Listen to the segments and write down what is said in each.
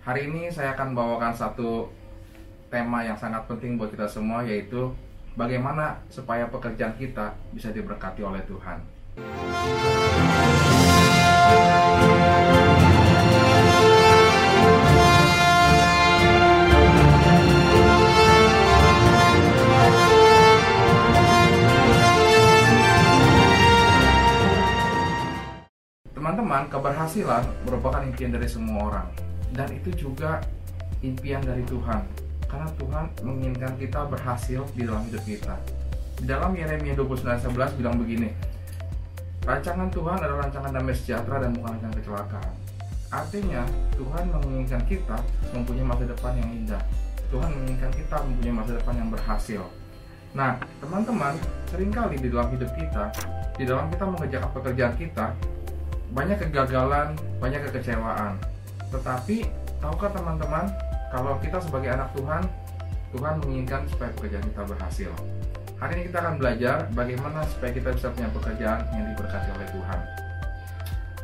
Hari ini saya akan bawakan satu tema yang sangat penting buat kita semua yaitu bagaimana supaya pekerjaan kita bisa diberkati oleh Tuhan. Teman-teman, keberhasilan merupakan impian dari semua orang dan itu juga impian dari Tuhan karena Tuhan menginginkan kita berhasil di dalam hidup kita. Di dalam Yeremia 29:11 bilang begini, Rancangan Tuhan adalah rancangan damai sejahtera dan bukan rancangan kecelakaan. Artinya, Tuhan menginginkan kita mempunyai masa depan yang indah. Tuhan menginginkan kita mempunyai masa depan yang berhasil. Nah, teman-teman, sering kali di dalam hidup kita, di dalam kita mengerjakan pekerjaan kita, banyak kegagalan, banyak kekecewaan. Tetapi, tahukah teman-teman, kalau kita sebagai anak Tuhan, Tuhan menginginkan supaya pekerjaan kita berhasil. Hari ini kita akan belajar bagaimana supaya kita bisa punya pekerjaan yang diberkati oleh Tuhan.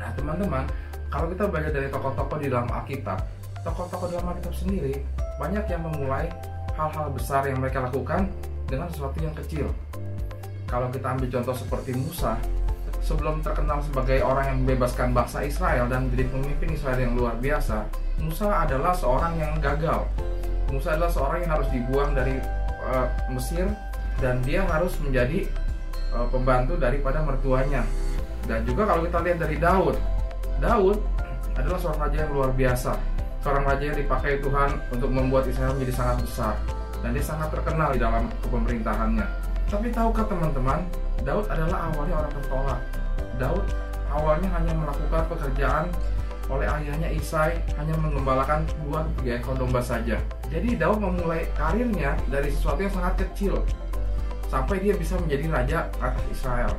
Nah, teman-teman, kalau kita belajar dari tokoh-tokoh di dalam Alkitab, tokoh-tokoh dalam Alkitab sendiri banyak yang memulai hal-hal besar yang mereka lakukan dengan sesuatu yang kecil. Kalau kita ambil contoh seperti Musa, sebelum terkenal sebagai orang yang membebaskan bangsa Israel dan menjadi pemimpin Israel yang luar biasa, Musa adalah seorang yang gagal. Musa adalah seorang yang harus dibuang dari uh, Mesir dan dia harus menjadi uh, pembantu daripada mertuanya. Dan juga kalau kita lihat dari Daud, Daud adalah seorang raja yang luar biasa, seorang raja yang dipakai Tuhan untuk membuat Israel menjadi sangat besar dan dia sangat terkenal di dalam kepemerintahannya. Tapi tahukah teman-teman, Daud adalah awalnya orang tertolak. Daud awalnya hanya melakukan pekerjaan oleh ayahnya Isai hanya mengembalakan dua tiga ekor domba saja. Jadi Daud memulai karirnya dari sesuatu yang sangat kecil sampai dia bisa menjadi raja atas Israel.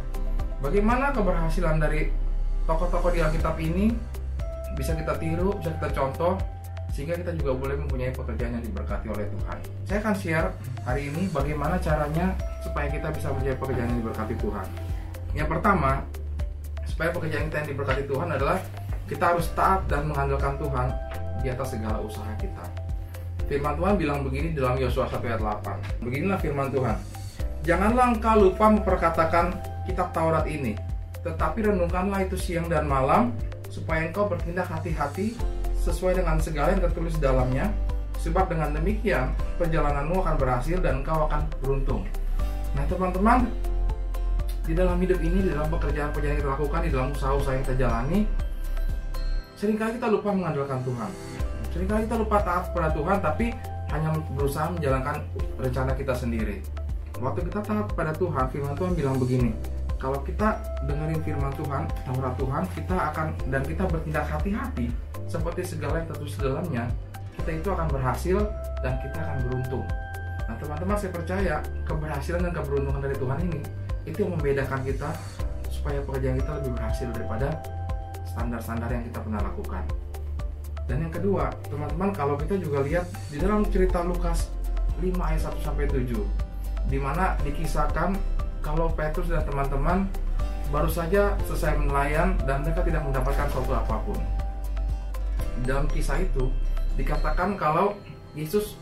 Bagaimana keberhasilan dari tokoh-tokoh di Alkitab ini bisa kita tiru, bisa kita contoh sehingga kita juga boleh mempunyai pekerjaan yang diberkati oleh Tuhan. Saya akan share hari ini bagaimana caranya supaya kita bisa menjadi pekerjaan yang diberkati Tuhan. Yang pertama, supaya pekerjaan kita yang diberkati Tuhan adalah kita harus taat dan mengandalkan Tuhan di atas segala usaha kita. Firman Tuhan bilang begini dalam Yosua 1 ayat 8. Beginilah firman Tuhan. Janganlah engkau lupa memperkatakan kitab Taurat ini, tetapi renungkanlah itu siang dan malam, supaya engkau bertindak hati-hati sesuai dengan segala yang tertulis dalamnya, sebab dengan demikian perjalananmu akan berhasil dan engkau akan beruntung. Nah teman-teman, di dalam hidup ini, di dalam pekerjaan-pekerjaan yang kita lakukan, di dalam usaha-usaha yang kita jalani, sering kali kita lupa mengandalkan Tuhan. Seringkali kita lupa taat kepada Tuhan, tapi hanya berusaha menjalankan rencana kita sendiri waktu kita taat pada Tuhan firman Tuhan bilang begini kalau kita dengerin firman Tuhan Taurat Tuhan kita akan dan kita bertindak hati-hati seperti segala yang tertulis dalamnya kita itu akan berhasil dan kita akan beruntung. Nah teman-teman saya percaya keberhasilan dan keberuntungan dari Tuhan ini itu yang membedakan kita supaya pekerjaan kita lebih berhasil daripada standar-standar yang kita pernah lakukan. Dan yang kedua teman-teman kalau kita juga lihat di dalam cerita Lukas 5 ayat 1 sampai 7 di mana dikisahkan kalau Petrus dan teman-teman baru saja selesai nelayan dan mereka tidak mendapatkan sesuatu apa pun. Dalam kisah itu dikatakan kalau Yesus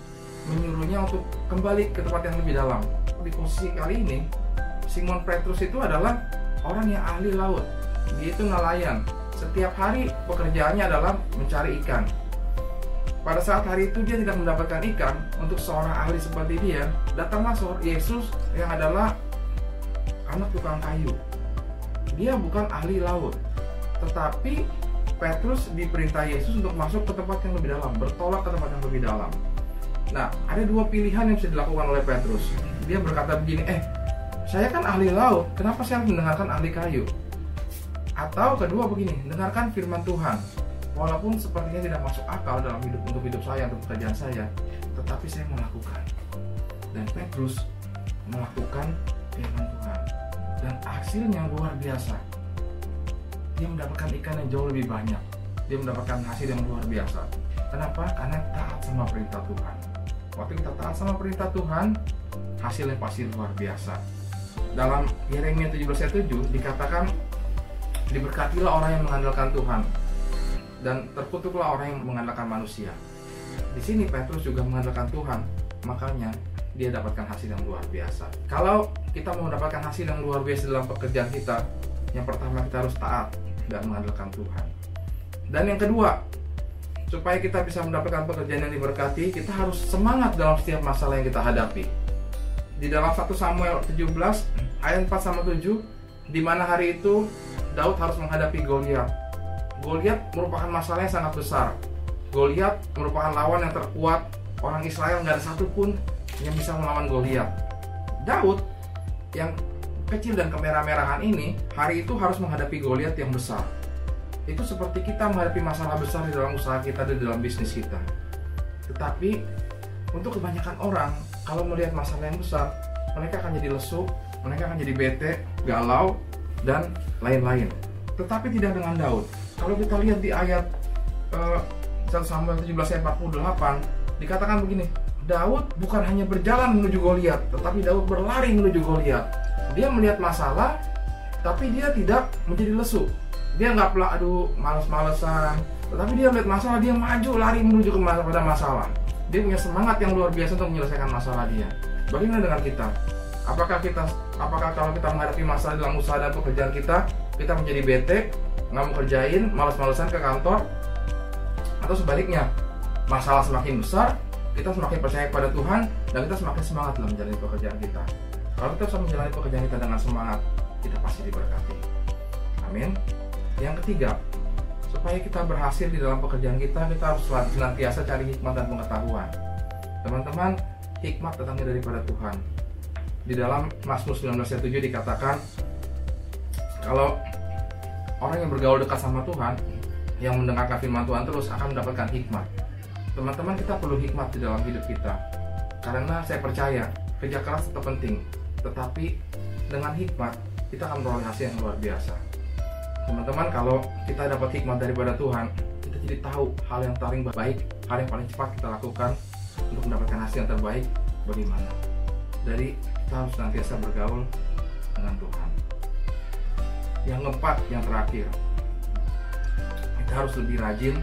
menyuruhnya untuk kembali ke tempat yang lebih dalam. Di posisi kali ini, Simon Petrus itu adalah orang yang ahli laut. Dia itu nelayan. Setiap hari pekerjaannya adalah mencari ikan pada saat hari itu dia tidak mendapatkan ikan untuk seorang ahli seperti dia, datanglah Yesus yang adalah anak tukang kayu. Dia bukan ahli laut, tetapi Petrus diperintah Yesus untuk masuk ke tempat yang lebih dalam, bertolak ke tempat yang lebih dalam. Nah, ada dua pilihan yang bisa dilakukan oleh Petrus. Dia berkata begini, eh, saya kan ahli laut, kenapa saya mendengarkan ahli kayu? Atau kedua begini, dengarkan firman Tuhan walaupun sepertinya tidak masuk akal dalam hidup untuk hidup saya untuk pekerjaan saya tetapi saya melakukan dan Petrus melakukan firman Tuhan dan hasilnya luar biasa dia mendapatkan ikan yang jauh lebih banyak. Dia mendapatkan hasil yang luar biasa. Kenapa? karena taat sama perintah Tuhan. Waktu kita taat sama perintah Tuhan hasilnya pasti luar biasa. Dalam Yeremia 17 ayat 7 dikatakan diberkatilah orang yang mengandalkan Tuhan dan terkutuklah orang yang mengandalkan manusia. Di sini Petrus juga mengandalkan Tuhan, makanya dia dapatkan hasil yang luar biasa. Kalau kita mau mendapatkan hasil yang luar biasa dalam pekerjaan kita, yang pertama kita harus taat dan mengandalkan Tuhan. Dan yang kedua, supaya kita bisa mendapatkan pekerjaan yang diberkati, kita harus semangat dalam setiap masalah yang kita hadapi. Di dalam 1 Samuel 17 ayat 4 sama 7, di mana hari itu Daud harus menghadapi Goliat. Goliat merupakan masalah yang sangat besar. Goliat merupakan lawan yang terkuat. Orang Israel nggak ada satupun yang bisa melawan Goliat. Daud yang kecil dan kemerah-merahan ini hari itu harus menghadapi Goliat yang besar. Itu seperti kita menghadapi masalah besar di dalam usaha kita di dalam bisnis kita. Tetapi untuk kebanyakan orang kalau melihat masalah yang besar, mereka akan jadi lesu, mereka akan jadi bete, galau, dan lain-lain. Tetapi tidak dengan Daud. Kalau kita lihat di ayat uh, 1 Samuel 17 ayat 48 dikatakan begini, Daud bukan hanya berjalan menuju Goliat, tetapi Daud berlari menuju Goliat. Dia melihat masalah, tapi dia tidak menjadi lesu. Dia nggak pelak, aduh, males-malesan. Tetapi dia melihat masalah, dia maju lari menuju ke pada masalah. Dia punya semangat yang luar biasa untuk menyelesaikan masalah dia. Bagaimana dengan kita? Apakah kita, apakah kalau kita menghadapi masalah dalam usaha dan pekerjaan kita, kita menjadi bete, nggak mau kerjain, males-malesan ke kantor, atau sebaliknya masalah semakin besar kita semakin percaya kepada Tuhan dan kita semakin semangat dalam menjalani pekerjaan kita. Kalau kita bisa menjalani pekerjaan kita dengan semangat kita pasti diberkati. Amin. Yang ketiga supaya kita berhasil di dalam pekerjaan kita kita harus senantiasa cari hikmat dan pengetahuan. Teman-teman hikmat datangnya daripada Tuhan. Di dalam Mazmur 19 ayat 7 dikatakan kalau orang yang bergaul dekat sama Tuhan yang mendengarkan firman Tuhan terus akan mendapatkan hikmat. Teman-teman kita perlu hikmat di dalam hidup kita. Karena saya percaya kerja keras tetap penting, tetapi dengan hikmat kita akan memperoleh hasil yang luar biasa. Teman-teman kalau kita dapat hikmat daripada Tuhan, kita jadi tahu hal yang paling baik, hal yang paling cepat kita lakukan untuk mendapatkan hasil yang terbaik bagaimana. Dari kita harus senantiasa bergaul dengan Tuhan. Yang keempat, yang terakhir, kita harus lebih rajin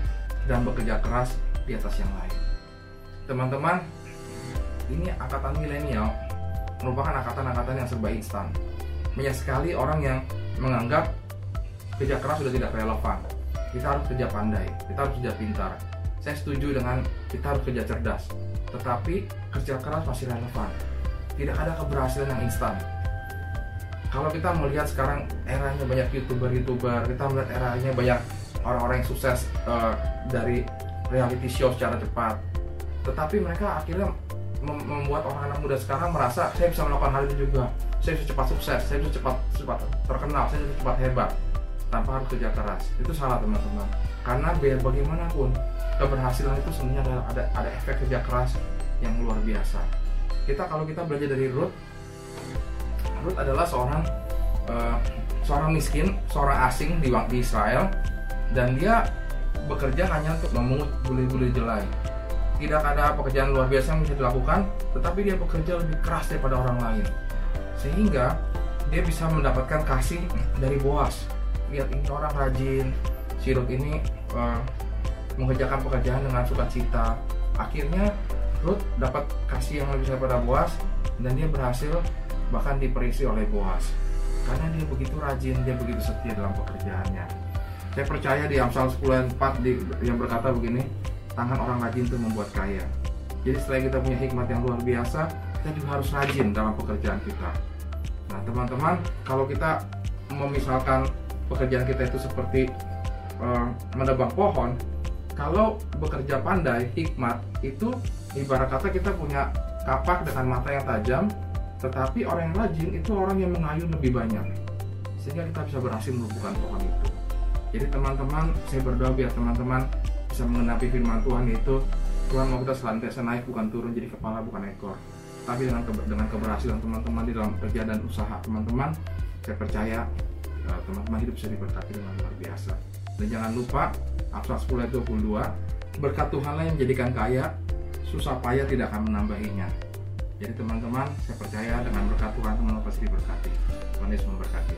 dan bekerja keras di atas yang lain. Teman-teman, ini angkatan milenial merupakan angkatan-angkatan yang serba instan. Banyak sekali orang yang menganggap kerja keras sudah tidak relevan. Kita harus kerja pandai, kita harus kerja pintar. Saya setuju dengan kita harus kerja cerdas, tetapi kerja keras masih relevan. Tidak ada keberhasilan yang instan. Kalau kita melihat sekarang eranya banyak youtuber-youtuber, kita melihat eranya banyak orang-orang yang sukses uh, dari reality show secara cepat. Tetapi mereka akhirnya mem membuat orang anak muda sekarang merasa saya bisa melakukan hal itu juga. Saya bisa cepat sukses saya bisa cepat cepat terkenal saya bisa cepat hebat tanpa harus kerja keras. Itu salah teman-teman. Karena biar bagaimanapun keberhasilan itu sebenarnya ada, ada ada efek kerja keras yang luar biasa. Kita kalau kita belajar dari Ruth Ruth adalah seorang uh, seorang miskin seorang asing di, di Israel dan dia bekerja hanya untuk memungut bule-bule jelai. Tidak ada pekerjaan luar biasa yang bisa dilakukan, tetapi dia bekerja lebih keras daripada orang lain. Sehingga dia bisa mendapatkan kasih dari Boas. Lihat ini orang rajin, si Ruth ini uh, mengerjakan pekerjaan dengan sukacita. Akhirnya Ruth dapat kasih yang lebih daripada Boas dan dia berhasil bahkan diperisi oleh Boas. Karena dia begitu rajin, dia begitu setia dalam pekerjaannya. Saya percaya di Amsal 10 ayat 4 di, yang berkata begini, tangan orang rajin itu membuat kaya. Jadi selain kita punya hikmat yang luar biasa, kita juga harus rajin dalam pekerjaan kita. Nah teman-teman, kalau kita memisalkan pekerjaan kita itu seperti uh, menebang pohon, kalau bekerja pandai, hikmat itu ibarat kata kita punya kapak dengan mata yang tajam, tetapi orang yang rajin itu orang yang mengayun lebih banyak, sehingga kita bisa berhasil melumpuhkan pohon itu. Jadi teman-teman, saya berdoa biar teman-teman bisa mengenapi firman Tuhan yaitu Tuhan mau kita selantiasa naik bukan turun jadi kepala bukan ekor. Tapi dengan ke, dengan keberhasilan teman-teman di dalam kerja dan usaha teman-teman, saya percaya eh, teman-teman hidup bisa diberkati dengan luar biasa. Dan jangan lupa Amsal 10 ayat 22, berkat Tuhanlah yang menjadikan kaya, susah payah tidak akan menambahinya. Jadi teman-teman, saya percaya dengan berkat Tuhan teman-teman pasti diberkati. Tuhan Yesus memberkati.